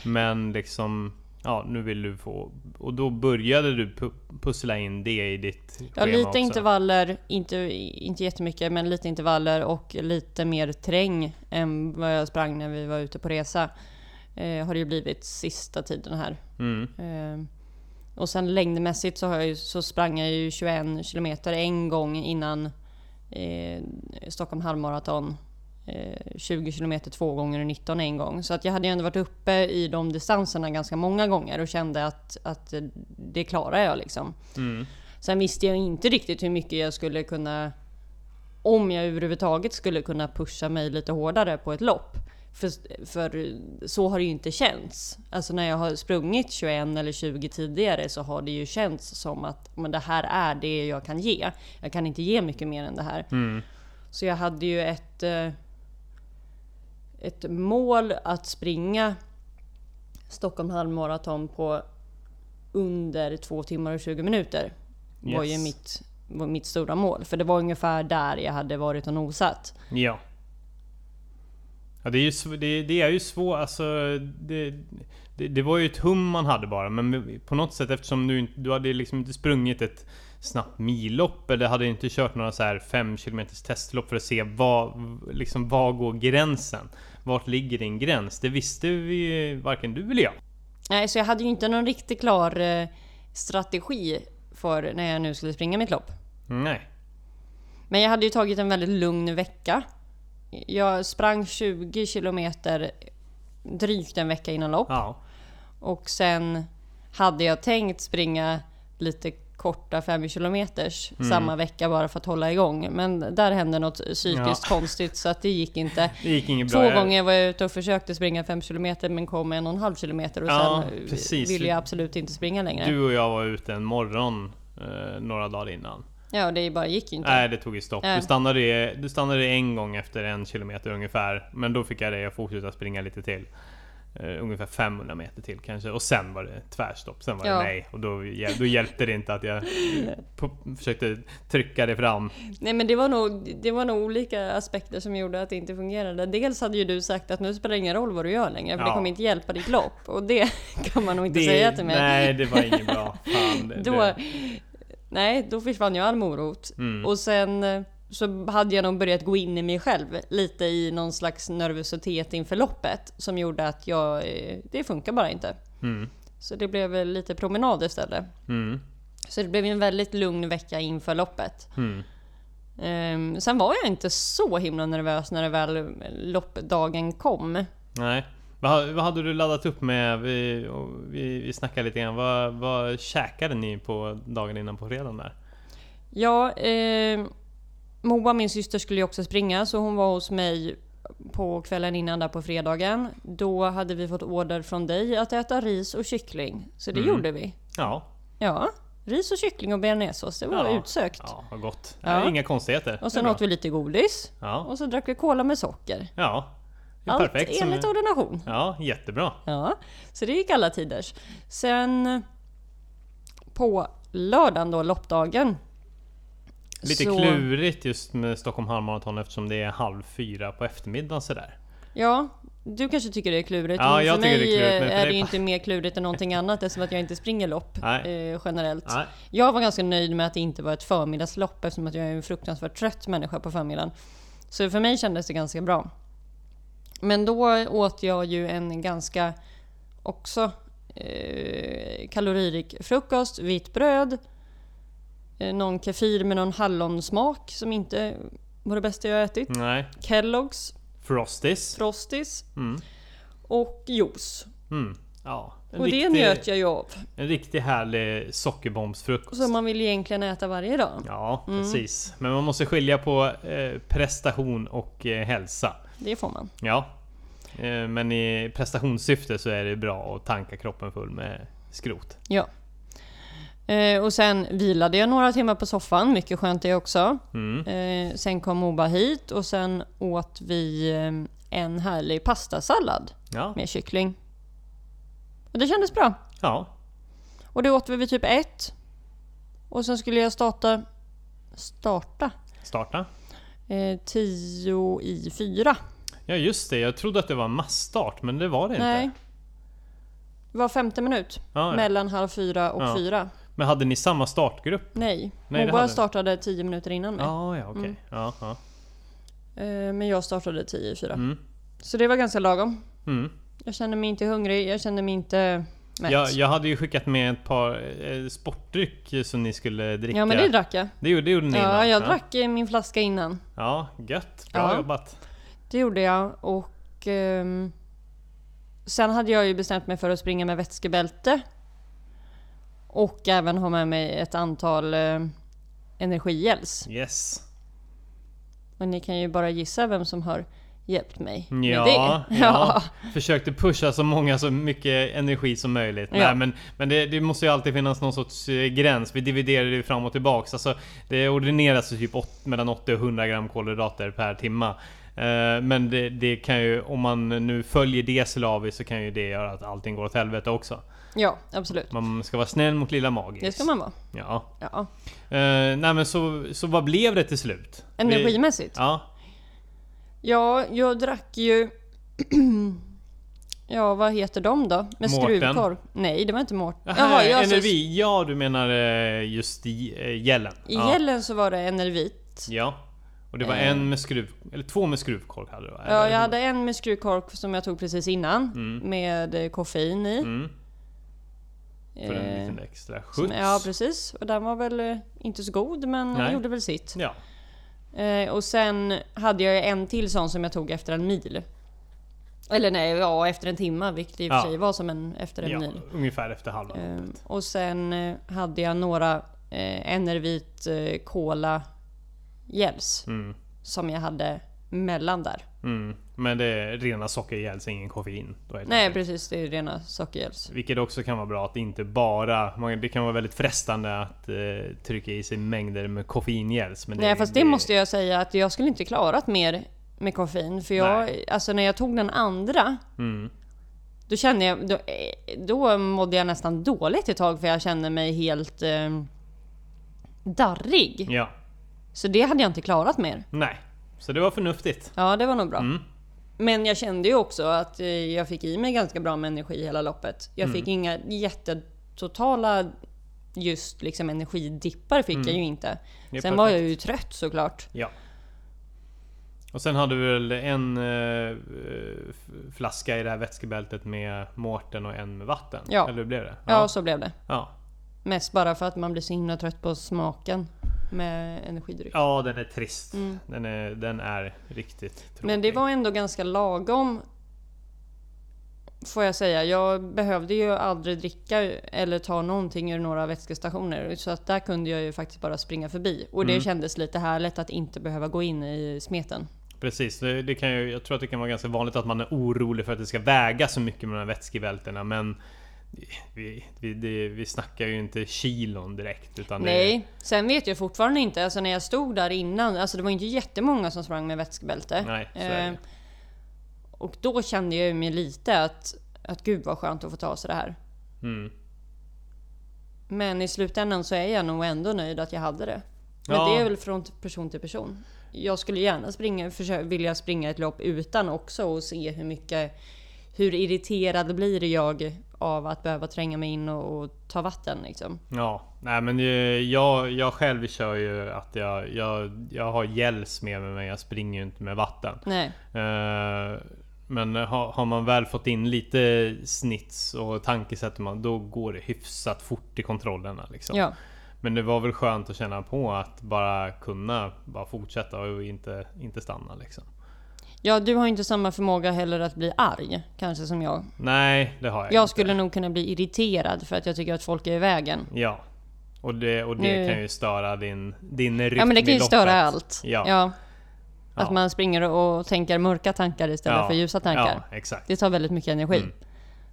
Men liksom, ja nu vill du få... Och då började du pu- pussla in det i ditt Ja, schema lite också. intervaller, inte, inte jättemycket, men lite intervaller och lite mer träng än vad jag sprang när vi var ute på resa. Eh, har det ju blivit sista tiden här. Mm. Eh, och sen längdmässigt så, har jag ju, så sprang jag ju 21 kilometer en gång innan eh, Stockholm halvmaraton. Eh, 20 kilometer två gånger och 19 en gång. Så att jag hade ju ändå varit uppe i de distanserna ganska många gånger och kände att, att eh, det klarar jag liksom. Mm. Sen visste jag inte riktigt hur mycket jag skulle kunna om jag överhuvudtaget skulle kunna pusha mig lite hårdare på ett lopp. För, för så har det ju inte känts. Alltså när jag har sprungit 21 eller 20 tidigare så har det ju känts som att men det här är det jag kan ge. Jag kan inte ge mycket mer än det här. Mm. Så jag hade ju ett, eh, ett mål att springa Stockholm halvmaraton på under 2 timmar och 20 minuter. Var ju Yes. mitt, var mitt stora mål. För det var ungefär där jag hade varit och nosat. Ja. Ja det är ju, det, det är ju svårt, alltså det, det, det var ju ett hum man hade bara men på något sätt eftersom du, du hade liksom inte sprungit ett snabbt millopp eller hade inte kört några så här 5 km testlopp för att se vad, liksom, var går gränsen? Vart ligger din gräns? Det visste vi varken du eller jag. Nej, så jag hade ju inte någon riktigt klar eh, strategi för när jag nu skulle springa mitt lopp. Nej. Men jag hade ju tagit en väldigt lugn vecka. Jag sprang 20 kilometer drygt en vecka innan lopp. Ja. Och sen hade jag tänkt springa lite korta 5 kilometers Mm. samma vecka bara för att hålla igång. Men där hände något psykiskt konstigt så att det gick inte. Det gick inget bra. Två Jag- gånger var jag ute och försökte springa 5 kilometer men kom en och en halv kilometer och Ja, sen eh, precis. ville jag absolut inte springa längre. Du och jag var ute en morgon eh, några dagar innan. Ja, det bara gick ju inte. Nej, det tog ju stopp. Nej. Du stannade, du stannade en gång efter en kilometer ungefär. Men då fick jag dig att fortsätta springa lite till. Eh, ungefär 500 meter till kanske. Och sen var det tvärstopp. Sen var Ja. det nej. Och då, då hjälpte det inte att jag försökte trycka det fram. Nej men det var, nog, det var nog olika aspekter som gjorde att det inte fungerade. Dels hade ju du sagt att nu spelar det ingen roll vad du gör längre för det Ja. kommer inte hjälpa ditt lopp. Och det kan man nog inte Det- säga till mig. Nej, det var inget bra. Fan, det, Då, det, nej, då försvann ju all morot. Mm. Och sen eh, så hade jag nog börjat gå in i mig själv lite i någon slags nervositet inför loppet som gjorde att jag, eh, det funkar bara inte. mm, Så det blev lite promenad istället. mm, Så det blev en väldigt lugn vecka inför loppet. mm. Ehm, sen var jag inte så himla nervös när det väl loppdagen kom. Nej. Vad, vad hade du laddat upp med? Vi, vi, vi snackade lite grann. Vad, vad käkade ni på dagen innan på fredagen där? Ja, eh, Moa, min syster, skulle ju också springa så hon var hos mig på kvällen innan där på fredagen. Då hade vi fått order från dig att äta ris och kyckling. Så det Mm. gjorde vi. Ja, Ja, ris och kyckling och bearnaisesås. Det var Ja. utsökt. Ja, vad gott. Ja. Inga konstigheter. Och sen åt vi lite godis. Ja. Och så drack vi cola med socker. Ja. Allt perfekt. som- enligt ordination. Ja, jättebra. Ja, så det gick alla tiders. Sen på lördagen då, loppdagen. Lite så- klurigt just med Stockholm halvmaraton eftersom det är halv fyra på eftermiddagen sådär. Ja, du kanske tycker det är klurigt. Ja, men jag för mig det är klurigt, för är det ju inte mer klurigt än någonting annat eftersom att jag inte springer lopp eh, generellt. Nej. Jag var ganska nöjd med att det inte var ett förmiddagslopp eftersom att jag är en fruktansvärt trött människa på förmiddagen. Så för mig kändes det ganska bra. Men då åt jag ju en ganska också eh, kaloririk frukost, vitt bröd, eh, någon kefir med någon hallonsmak som inte var det bästa jag ätit. Nej. Kelloggs, Frosties. Frosties Mm. och juice. Mm. Ja. Och det riktig, njöt jag ju av. En riktigt härlig sockerbombsfrukost. Som man vill egentligen äta varje dag. Ja, Mm. precis. Men man måste skilja på eh, prestation och eh, hälsa. Det får man. Ja. Eh, men i prestationssyfte så är det bra att tanka kroppen full med skrot. Ja. Eh, och sen vilade jag några timmar på soffan, mycket skönt det också. Mm. Eh, sen kom Moba hit och sen åt vi eh, en härlig pastasallad Ja. med kyckling. Och det kändes bra. ja. Och det åt vi vid typ ett. Och sen skulle jag starta... Starta? Starta. Eh, tio i fyra. Ja just det, jag trodde att det var massstart men det var det Nej. inte. Det var femte minut. Ja, ja. Mellan halv fyra och Ja. fyra. Men hade ni samma startgrupp? Nej. Nej, Moba hade- startade tio minuter innan mig. Ja, ja okej. Mm. Ja, ja. Eh, men jag startade tio i fyra. Mm. Så det var ganska lagom. Mm. Jag kände mig inte hungrig, jag kände mig inte mätt. Jag, jag hade ju skickat med ett par eh, sportdryck som ni skulle dricka. Ja men det drack jag. det gjorde, det gjorde ni Ja, innan. jag drack eh, min flaska innan. Ja, gött. Bra Ja. jobbat. Det gjorde jag och... ehm, sen hade jag ju bestämt mig för att springa med vätskebälte. Och även ha med mig ett antal eh, energigels. Yes. Och ni kan ju bara gissa vem som har hjälpt mig med Ja, det. ja. Försökte pusha så många, så mycket energi som möjligt. Ja. Nej, men men det, det måste ju alltid finnas någon sorts eh, gräns. Vi dividerar det fram och tillbaks. Alltså, det ordineras typ åt, mellan 80 och 100 gram kolhydrater per timma. Eh, Men det, det kan ju, om man nu följer det slaviskt så kan ju det göra att allting går åt helvete också. Ja, absolut. Man ska vara snäll mot lilla Magis. Det ska man vara. Ja. Ja. Eh, nej men så, så vad blev det till slut? Vi- Energimässigt? Ja. Ja, jag drack ju... ja, vad heter de då? Med Mårten. skruvkorv? Nej, det var inte Mårten. Jaha, jag alltså- Enervi. Ja, du menar eh, just i eh, gällen. I ja. gällen så var det Enervit. Ja. Och det var Eh. en med skruv... Eller två med skruvkork hade du va? Ja, jag hade en med skruvkorv som jag tog precis innan. Med eh, koffein i. Mm, för en Eh, liten extra skjuts. Ja, precis. Och den var väl eh, inte så god, men Nej. gjorde väl sitt. Ja. Eh, och sen hade jag en till sån som jag tog efter en mil. Eller nej, ja efter en timme, vilket i och för Ja. sig var som en efter en ja, mil. ungefär efter halva loppet. och sen hade jag några eh, Enervit eh, Cola gels Mm, som jag hade mellan där. mm. Men det är rena sockergels, ingen koffein. Nej precis, det är rena sockergels. Vilket också kan vara bra att inte bara... man- Det kan vara väldigt frestande att eh, trycka i sig mängder med koffeingels. Men Nej fast det måste jag säga att jag skulle inte klarat mer med koffein. För jag, Nej. alltså när jag tog den andra Mm, Då kände jag, då, eh, då mådde jag nästan dåligt ett tag för jag kände mig helt eh, darrig. ja. Så det hade jag inte klarat mer. Nej. Så det var förnuftigt. Ja, det var nog bra. Mm. Men jag kände ju också att eh, jag fick i mig ganska bra med energi hela loppet. Jag Mm. fick inga jättetotala just liksom energidippar fick jag ju inte. Mm. Sen var jag perfekt. ju trött såklart. Ja. Och sen hade vi väl en eh, flaska i det här vätskebältet med Mårten och en med vatten? Ja. Eller hur blev det? Ja, så blev det. ja. Mest bara för att man blir så himla trött på smaken med energidryck. Ja, den är trist. Mm. Den, är, den är riktigt tråkig. Men det var ändå ganska lagom. Får jag säga. Jag behövde ju aldrig dricka eller ta någonting ur några vätskestationer. Så att där kunde jag ju faktiskt bara springa förbi. Och det Mm. kändes lite härligt att inte behöva gå in i smeten. Precis, det, det kan ju, jag tror att det kan vara ganska vanligt att man är orolig för att det ska väga så mycket med de här vätskebältena men vi, vi, det, vi snackar ju inte kilon direkt. Utan Nej, det... sen vet jag fortfarande inte. Alltså när jag stod där innan, alltså det var inte jättemånga som sprang med vätskebälte. Nej. Eh, och då kände jag mig lite att, att gud vad skönt att få ta sig det här. Mm. Men i slutändan så är jag nog ändå nöjd att jag hade det. Men Ja. det är väl från person till person. Jag skulle gärna springa, försöka, vilja springa ett lopp utan också och se hur mycket hur irriterad blir jag av att behöva tränga mig in och, och ta vatten liksom. Ja, nej men jag, jag själv kör ju att jag, jag, jag har gels med mig men jag springer ju inte med vatten. Nej, Eh, Men har, har man väl fått in lite snits och tankesätt man, då går det hyfsat fort i kontrollerna liksom. ja. Men det var väl skönt att känna på att bara kunna bara fortsätta och inte, inte stanna liksom. Ja, du har inte samma förmåga heller att bli arg, kanske som jag. Nej, det har jag, Jag inte. skulle nog kunna bli irriterad för att jag tycker att folk är i vägen. Ja. Och det, och det Nu- kan ju störa din, din rytm Ja men det kan ju störa allt. Ja. Ja. Att Ja. man springer och tänker mörka tankar istället Ja. för ljusa tankar. Ja, exakt. Det tar väldigt mycket energi. Mm.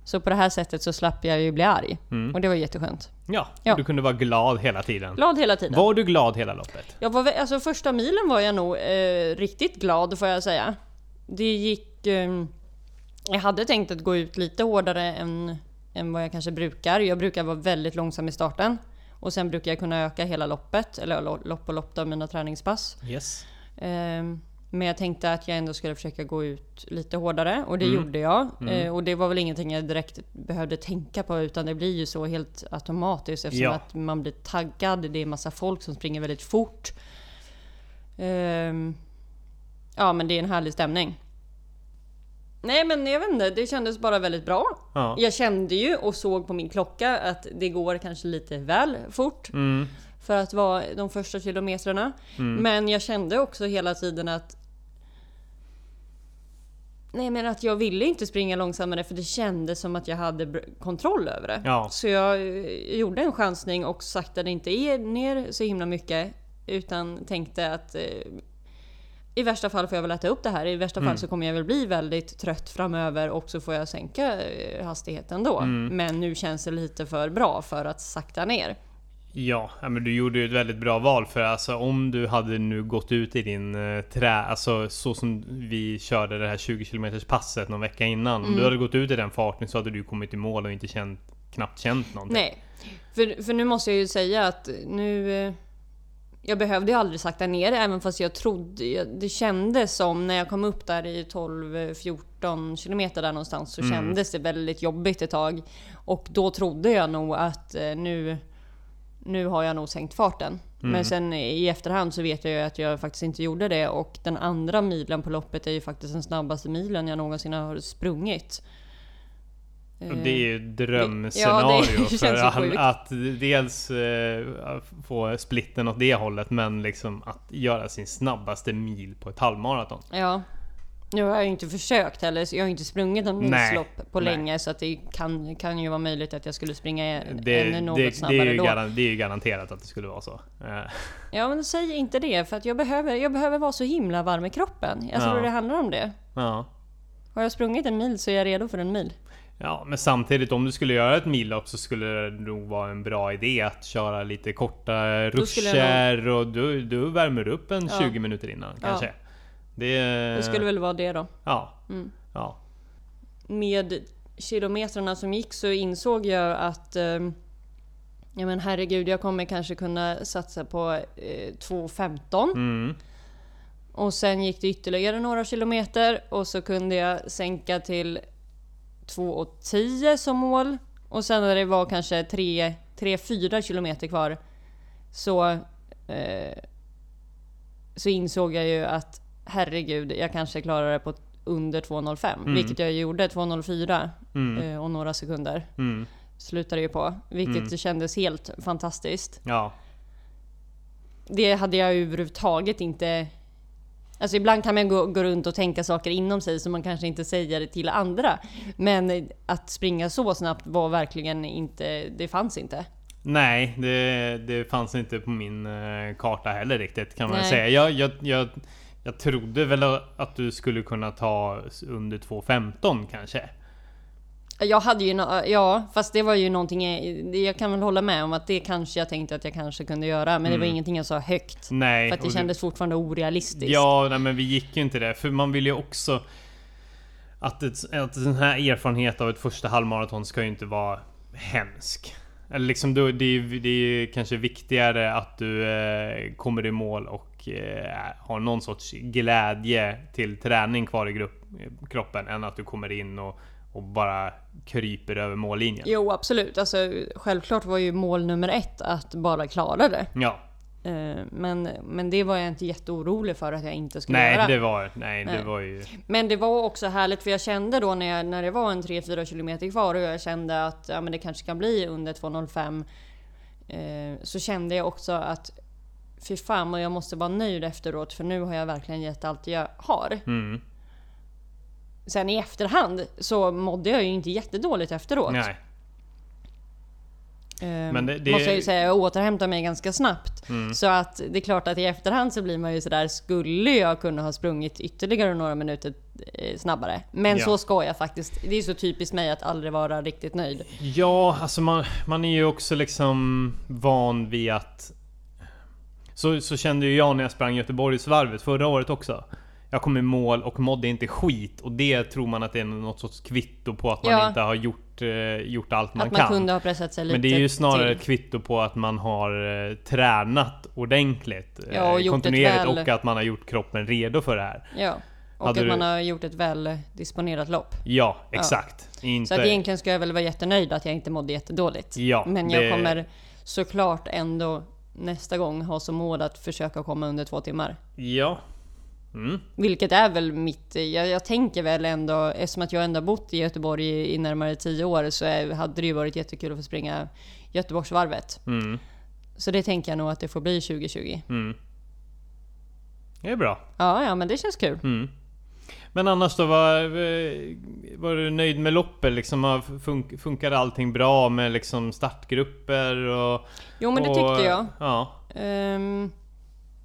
Så på det här sättet så slapp jag ju bli arg. Mm. Och det var jätteskönt. Ja, Ja. du kunde vara glad hela tiden. Glad hela tiden. Var du glad hela loppet? Jag var, alltså första milen var jag nog eh, riktigt glad får jag säga. Det gick... Eh, jag hade tänkt att gå ut lite hårdare än, än vad jag kanske brukar. Jag brukar vara väldigt långsam i starten. Och sen brukar jag kunna öka hela loppet, eller lo- lopp och lopp av mina träningspass. Yes. Eh, men jag tänkte att jag ändå skulle försöka gå ut lite hårdare och det Mm. gjorde jag. Mm. Eh, och det var väl ingenting jag direkt behövde tänka på utan det blir ju så helt automatiskt eftersom Ja. att man blir taggad. Det är massa folk som springer väldigt fort. Ehm, ja men det är en härlig stämning. Nej men jag vet inte, det kändes bara väldigt bra. Ja. Jag kände ju och såg på min klocka att det går kanske lite väl fort Mm. för att vara de första kilometrarna. Mm. Men jag kände också hela tiden att Nej men att jag ville inte springa långsammare för det kändes som att jag hade kontroll över det. Ja. Så jag eh, gjorde en chansning och saktade inte ner så himla mycket. Utan tänkte att eh, i värsta fall får jag väl äta upp det här. I värsta Mm. fall så kommer jag väl bli väldigt trött framöver och så får jag sänka eh, hastigheten då. Mm. Men nu känns det lite för bra för att sakta ner. Ja, men du gjorde ju ett väldigt bra val för alltså om du hade nu gått ut i din eh, trä, alltså så som vi körde det här 20 km passet någon vecka innan. Om Mm. du hade gått ut i den farten så hade du kommit i mål och inte känt, knappt känt någonting. Nej, för, för nu måste jag ju säga att nu... Jag behövde ju aldrig sakta ner även fast jag trodde... Det kändes som när jag kom upp där i 12-14 kilometer där någonstans så Mm. kändes det väldigt jobbigt ett tag. Och då trodde jag nog att eh, nu... Nu har jag nog sänkt farten. Mm. Men sen i efterhand så vet jag ju att jag faktiskt inte gjorde det och den andra milen på loppet är ju faktiskt den snabbaste milen jag någonsin har sprungit. Det är ju Ja, drömscenario det för att, att dels eh, få splitten åt det hållet men liksom att göra sin snabbaste mil på ett halvmaraton. Ja. Nu har jag ju inte försökt heller, jag har inte sprungit en milslopp på nej. länge så att det kan, kan ju vara möjligt att jag skulle springa Det, ännu något det, det, snabbare är ju då. garan, det är ju garanterat att det skulle vara så. Eh, Ja men säg inte det för att jag behöver, jag behöver vara så himla varm i kroppen. Jag tror Ja. det handlar om det. ja. Har jag sprungit en mil så är jag redo för en mil. Ja, men samtidigt om du skulle göra ett millopp så skulle det nog vara en bra idé att köra lite korta ruscher och du, du värmer upp en Ja. 20 minuter innan Ja. kanske. Det, Det skulle väl vara det då. Ja. Mm. Ja. Med kilometrarna som gick så insåg jag att eh, Ja men herregud, jag kommer kanske kunna satsa på eh, 2.15 Mm. Och sen gick det ytterligare några kilometer och så kunde jag sänka till 2,10 som mål. Och sen när det var kanske 3-4 kilometer kvar så, eh, så insåg jag ju att herregud, jag kanske klarar det på under 2.05. Mm. Vilket jag gjorde, 2.04 Mm. eh, och några sekunder Mm. slutade ju på. Vilket Mm. kändes helt fantastiskt. Ja. Det hade jag överhuvudtaget inte... Alltså ibland kan man gå, gå runt och tänka saker inom sig som man kanske inte säger till andra. Men att springa så snabbt var verkligen inte... Det fanns inte. Nej, det, det fanns inte på min eh, karta heller riktigt kan man Nej. säga. Jag, jag, jag, jag trodde väl att du skulle kunna ta under 2.15 kanske. Jag hade ju, ja, fast det var ju någonting, jag kan väl hålla med om att det kanske jag tänkte att jag kanske kunde göra, men det var ingenting jag sa högt. Nej. För att det kändes fortfarande orealistiskt. Ja, nej, men vi gick ju inte det. För man vill ju också... Att, ett, att den här erfarenhet av ett första halvmaraton ska ju inte vara hemsk. Eller liksom, det, är, ju- det är ju kanske viktigare att du eh, kommer i mål och eh, har någon sorts glädje till träning kvar i grupp, kroppen än att du kommer in och, och bara kryper över mållinjen. Jo, absolut. Alltså, självklart var ju mål nummer ett att bara klara det. Ja. Eh, Men, men det var jag inte jätteorolig för att jag inte skulle Nej, göra. det var, nej, det Nej. var ju... Men det var också härligt för jag kände då när, jag, när det var en 3-4 kilometer kvar och jag kände att ja, men det kanske kan bli under 2.05 eh, Så kände jag också att Fy fan vad jag måste vara nöjd efteråt för nu har jag verkligen gett allt jag har. Mm, Sen i efterhand så mådde jag ju inte jättedåligt efteråt. nej. Eh, Men det- det- Måste jag ju säga, jag återhämtade mig ganska snabbt. Mm. Så att det är klart att i efterhand så blir man ju sådär, skulle jag kunna ha sprungit ytterligare några minuter eh, snabbare? Men Ja. så ska jag faktiskt. Det är så typiskt mig att aldrig vara riktigt nöjd. Ja, alltså man, man är ju också liksom van vid att... Så, så kände ju jag när jag sprang Göteborgsvarvet förra året också. Jag kom i mål och mådde inte skit och det tror man att det är något sorts kvitto på att man Ja. inte har gjort, eh, gjort allt man att man kan. kunde ha pressat sig lite Men det är ju snarare till. ett kvitto på att man har eh, tränat ordentligt. eh, Ja, och ett kontinuerligt väl- och att man har gjort kroppen redo för det här. Ja. Och Hade att du- man har gjort ett väl disponerat lopp. Ja, exakt. Inte... Så att egentligen ska jag väl vara jättenöjd att jag inte mådde jättedåligt. Ja, Men jag det- kommer såklart ändå nästa gång ha som mål att försöka komma under två timmar. Ja. Mm. Vilket är väl mitt... Jag, jag tänker väl ändå, eftersom att jag ändå bott i Göteborg i, i närmare tio år, så är, hade det ju varit jättekul att få springa Göteborgsvarvet. Mm. Så det tänker jag nog att det får bli 2020. Mm. Det är bra. Ja, ja men det känns kul. Mm. Men annars då, var, var du nöjd med loppet? Liksom, fun- funkade allting bra med liksom startgrupper och... Jo men det och, tyckte jag. Ja. Ehm,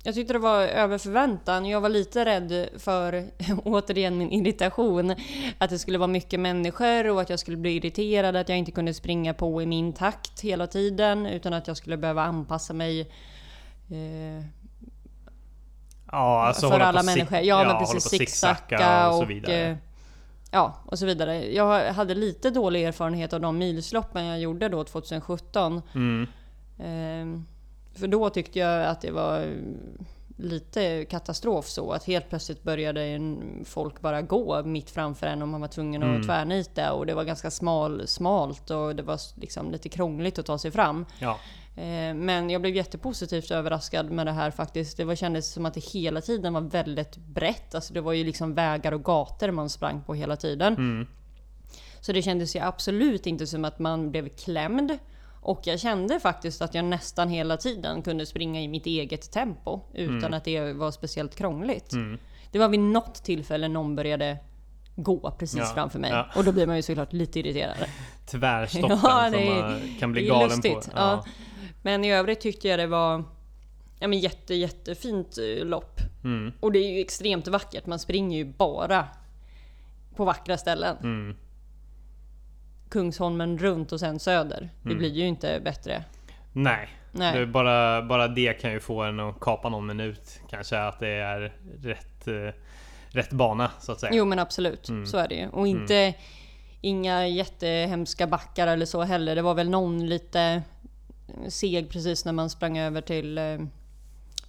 jag tyckte det var över förväntan. Jag var lite rädd för, återigen min irritation, att det skulle vara mycket människor och att jag skulle bli irriterad, att jag inte kunde springa på i min takt hela tiden, utan att jag skulle behöva anpassa mig eh, Ja, alltså för alla människor. Ja, men hålla precis. på Zigzacka och så och... vidare. eh, Ja, och så vidare. Jag hade lite dålig erfarenhet av de milsloppen jag gjorde då 2017. Mm. Ehm, För då tyckte jag att det var eh, lite katastrof så att helt plötsligt började en- folk bara gå mitt framför en och man var tvungen att Mm. tvärnita och det var ganska smal, smalt och det var liksom lite krångligt att ta sig fram. Ja. Eh, Men jag blev jättepositivt överraskad med det här faktiskt. Det var, kändes som att det hela tiden var väldigt brett. Alltså det var ju liksom vägar och gator man sprang på hela tiden. Mm. Så det kändes ju absolut inte som att man blev klämd. Och jag kände faktiskt att jag nästan hela tiden kunde springa i mitt eget tempo utan att det var speciellt krångligt. Mm. Det var vid något tillfälle någon började gå precis Ja, framför mig. ja. Och då blir man ju såklart lite irriterad. Tvärstoppen Ja, som det är- man kan bli galen lustigt, på. ja. Men i övrigt tyckte jag det var ja, men jätte, jättefint eh, lopp. Mm. Och det är ju extremt vackert. Man springer ju bara på vackra ställen. Mm. Kungsholmen runt och sen söder. Det Mm. blir ju inte bättre. Nej. Nej. Det, bara, bara det kan ju få en att kapa någon minut. Kanske att det är rätt, eh, rätt bana så att säga. Jo men absolut, Mm. så är det ju. Och inte inga jättehemska backar eller så heller. Det var väl någon lite seg precis när man sprang över till, eh,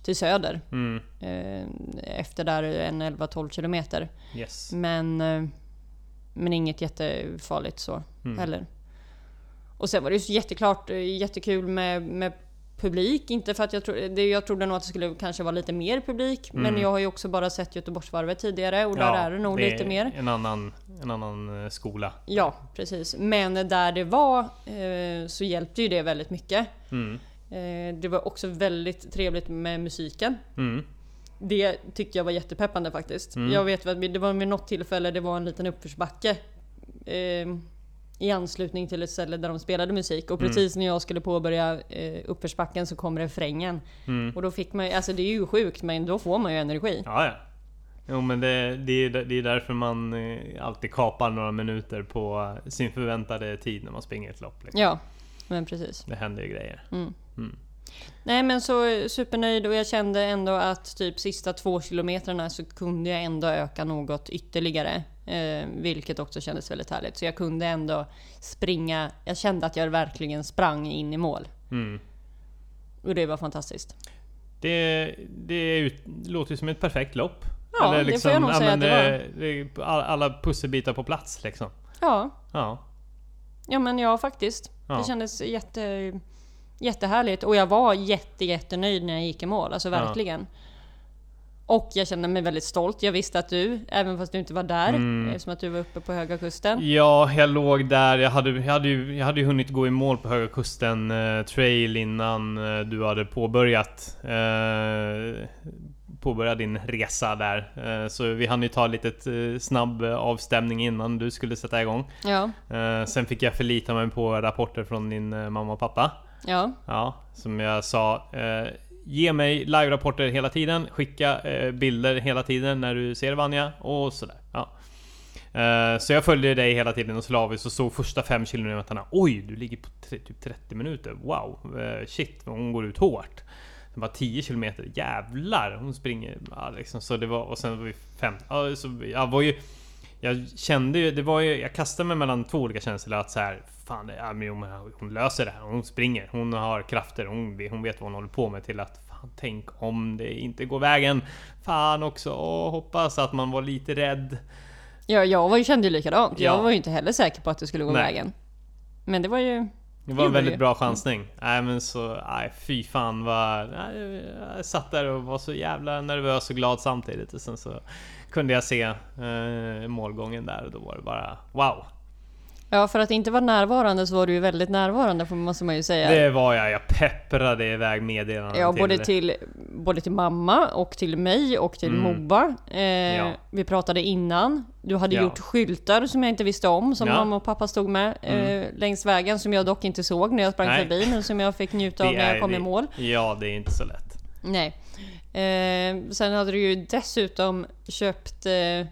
till söder. Mm. Eh, Efter där en 11-12 kilometer. Yes. Men, men inget jättefarligt så Mm. heller. Och sen var det ju jätteklart eh, jättekul med, med publik. Inte för att jag, tro, det, jag trodde nog att det skulle kanske vara lite mer publik. Men Mm. jag har ju också bara sett Göteborgsvarvet tidigare och där är det nog lite mer. En annan, en annan eh, skola. Ja, precis. Men där det var eh, så hjälpte ju det väldigt mycket. Mm. Eh, det var också väldigt trevligt med musiken. Mm. Det tyckte jag var jättepeppande faktiskt. Mm. Jag vet att det var vid något tillfälle det var en liten uppförsbacke eh, i anslutning till ett ställe där de spelade musik och Mm. precis när jag skulle påbörja eh, uppförsbacken så kom refrängen. Mm. Och då fick man alltså det är ju sjukt men då får man ju energi. Ja, ja. Jo men det, det, är, det är därför man eh, alltid kapar några minuter på sin förväntade tid när man springer ett lopp. Liksom. Ja, men precis. Det händer ju grejer. Mm. Nej men så supernöjd och jag kände ändå att typ sista två kilometrarna så kunde jag ändå öka något ytterligare. Eh, vilket också kändes väldigt härligt. Så jag kunde ändå springa. Jag kände att jag verkligen sprang in i mål. Mm. Och det var fantastiskt. Det, det, det låter ju som ett perfekt lopp. Ja, det får jag nog säga att det var. är alla pusselbitar på plats liksom. Ja, Ja. ja men ja faktiskt. Ja. Det kändes jätte, jättehärligt. Och jag var jätte, jättenöjd när jag gick i mål. Alltså Ja. verkligen. Och jag kände mig väldigt stolt. Jag visste att du, även fast du inte var där, Mm. eftersom att du var uppe på Höga Kusten. Ja, jag låg där. Jag hade, jag hade, ju, jag hade ju hunnit gå i mål på Höga Kusten eh, trail innan eh, du hade påbörjat eh, påbörjat din resa där. Eh, så vi hann ju ta lite eh, snabb avstämning innan du skulle sätta igång. Ja, Eh, sen fick jag förlita mig på rapporter från din mamma och pappa ja, Ja, som jag sa. Eh, ge mig live-rapporter hela tiden. Skicka eh, bilder hela tiden när du ser Vanja och sådär. Ja. Eh, så jag följde dig hela tiden och slaviskt och såg första fem kilometerna. Oj, du ligger på tre, typ 30 minuter. Wow, eh, shit, hon går ut hårt. Det var 10 kilometer, jävlar! Hon springer. Ja, liksom, så det var, och sen var vi fem. Ja, så jag var ju... Jag kände ju, det var ju, jag kastade mig mellan två olika känslor att så här, fan, det, ja, men hon, hon löser det här, hon springer, hon har krafter, hon, hon vet vad hon håller på med till att fan, tänk om det inte går vägen. Fan också, och hoppas att man var lite rädd. ja jag var ju, kände ju likadant. Ja. Jag var ju inte heller säker på att det skulle gå Nej. vägen. Men det var ju... Det var en väldigt bra chansning. Nej men så, nej fy fan vad... Jag satt där och var så jävla nervös och glad samtidigt. Och sen så kunde jag se eh, målgången där och då var det bara wow. Ja, för att inte vara närvarande så var du ju väldigt närvarande, får- måste man ju säga. Det var jag. Jag pepprade iväg meddelanden Ja, både till, både till mamma och till mig och till Mm. Mobba. Eh, Ja. Vi pratade innan. Du hade Ja. gjort skyltar som jag inte visste om, som Ja. mamma och pappa stod med eh, längs vägen, som jag dock inte såg när jag sprang Nej. förbi, men som jag fick njuta av Det när jag kom i det- mål. Ja, det är inte så lätt. Nej. Eh, sen hade du ju dessutom köpt eh,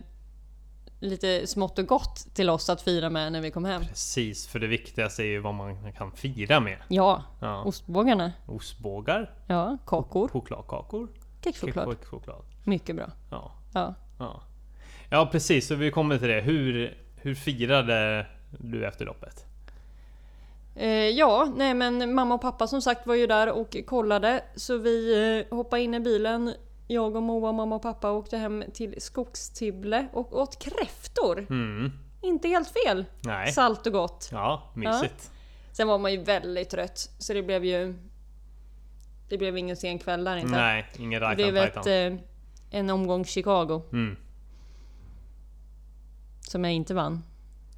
lite smått och gott till oss att fira med när vi kom hem. Precis, för det viktigaste är ju vad man kan fira med. Ja, Ja. ostbågarna. Ostbågar, Ja, kakor, chokladkakor, kexchoklad. choklad. Mycket bra. Ja, Ja. ja. ja, precis. Så vi kommer till det. Hur, hur firade du efter loppet? Eh, ja, nej men mamma och pappa som sagt var ju där och kollade. Så vi eh, hoppade in i bilen. Jag och Moa, mamma och pappa åkte hem till Skogstibble och åt kräftor. Mm. Inte helt fel. Nej. Salt och gott. Ja, mysigt. Sen var man ju väldigt trött. Så det blev ju... Det blev ingen sen kväll där inte. Nej, ingen det blev ett, eh, en omgång Chicago. Mm. Som jag inte vann.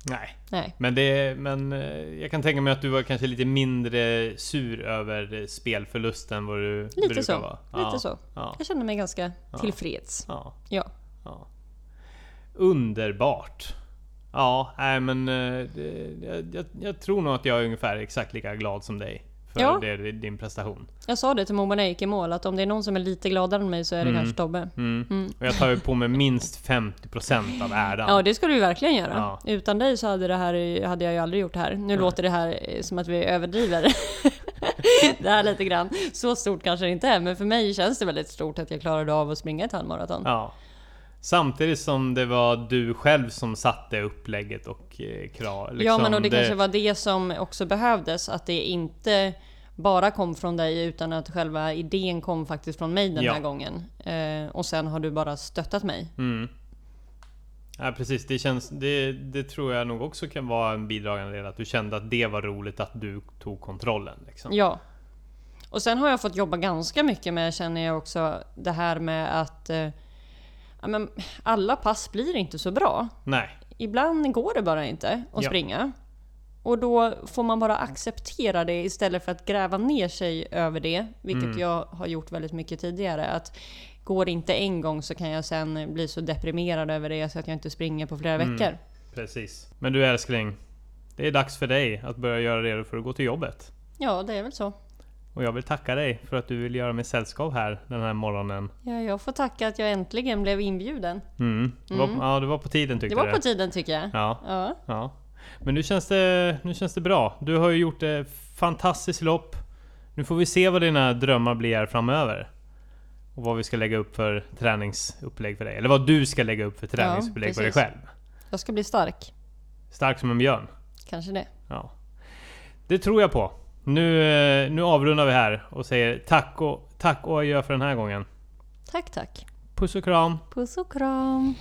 Nej, Nej. men det... Men eh, jag kan tänka mig att du var kanske lite mindre sur över spelförlusten än vad du Lite brukar så. vara. Lite så. Ja, Jag kände mig ganska tillfreds. ja, Ja. ja. Underbart. Ja, nej men... eh, Det, jag, jag, jag tror nog att jag är ungefär exakt lika glad som dig. För Ja. det, din prestation. Jag sa det till Moa när jag gick i mål, att om det är någon som är lite gladare än mig så är det Mm. kanske Tobbe. Mm. Och jag tar ju på mig minst 50% av äran. Ja, det skulle du verkligen göra. Ja. Utan dig så hade, det här, hade jag ju aldrig gjort det här. Nu låter det här eh, som att vi överdriver. det här lite grann. Så stort kanske det inte är, men för mig känns det väldigt stort att jag klarade av att springa ett halvmaraton. Ja. Samtidigt som det var du själv som satte upplägget och eh, krav. Liksom ja, men och det, kanske var det som också behövdes. Att det inte bara kom från dig, utan att själva idén kom faktiskt från mig den Ja. här gången. Eh, och sen har du bara stöttat mig. Mm. Ja precis, det, känns, det, det tror jag nog också kan vara en bidragande del. Att du kände att det var roligt att du tog kontrollen. Liksom. Ja. Och sen har jag fått jobba ganska mycket med, känner jag också, det här med att eh, ja, men alla pass blir inte så bra. Nej, Ibland går det bara inte att Ja. springa. Och då får man bara acceptera det istället för att gräva ner sig över det. Vilket Mm. jag har gjort väldigt mycket tidigare. Att går det inte en gång så kan jag sen bli så deprimerad över det så att jag inte springer på flera Mm. veckor. precis. Men du älskling. Det är dags för dig att börja göra redo för att gå till jobbet. Ja, det är väl så. Och jag vill tacka dig för att du vill göra mig sällskap här den här morgonen. Ja, jag får tacka att jag äntligen blev inbjuden. Mm. Det var, ja, det var på tiden tyckte Det var på tiden tycker jag. Ja, Ja. ja. Men nu känns, det, nu känns det bra. Du har ju gjort ett fantastiskt lopp. Nu får vi se vad dina drömmar blir framöver. Och vad vi ska lägga upp för träningsupplägg för dig. Eller vad du ska lägga upp för träningsupplägg för dig själv. Jag ska bli stark. Stark som en björn. Kanske det. Ja. Det tror jag på. Nu, eh, nu avrundar vi här och säger tack och, tack och adjö för den här gången. Tack, tack. Puss och kram! Puss och kram.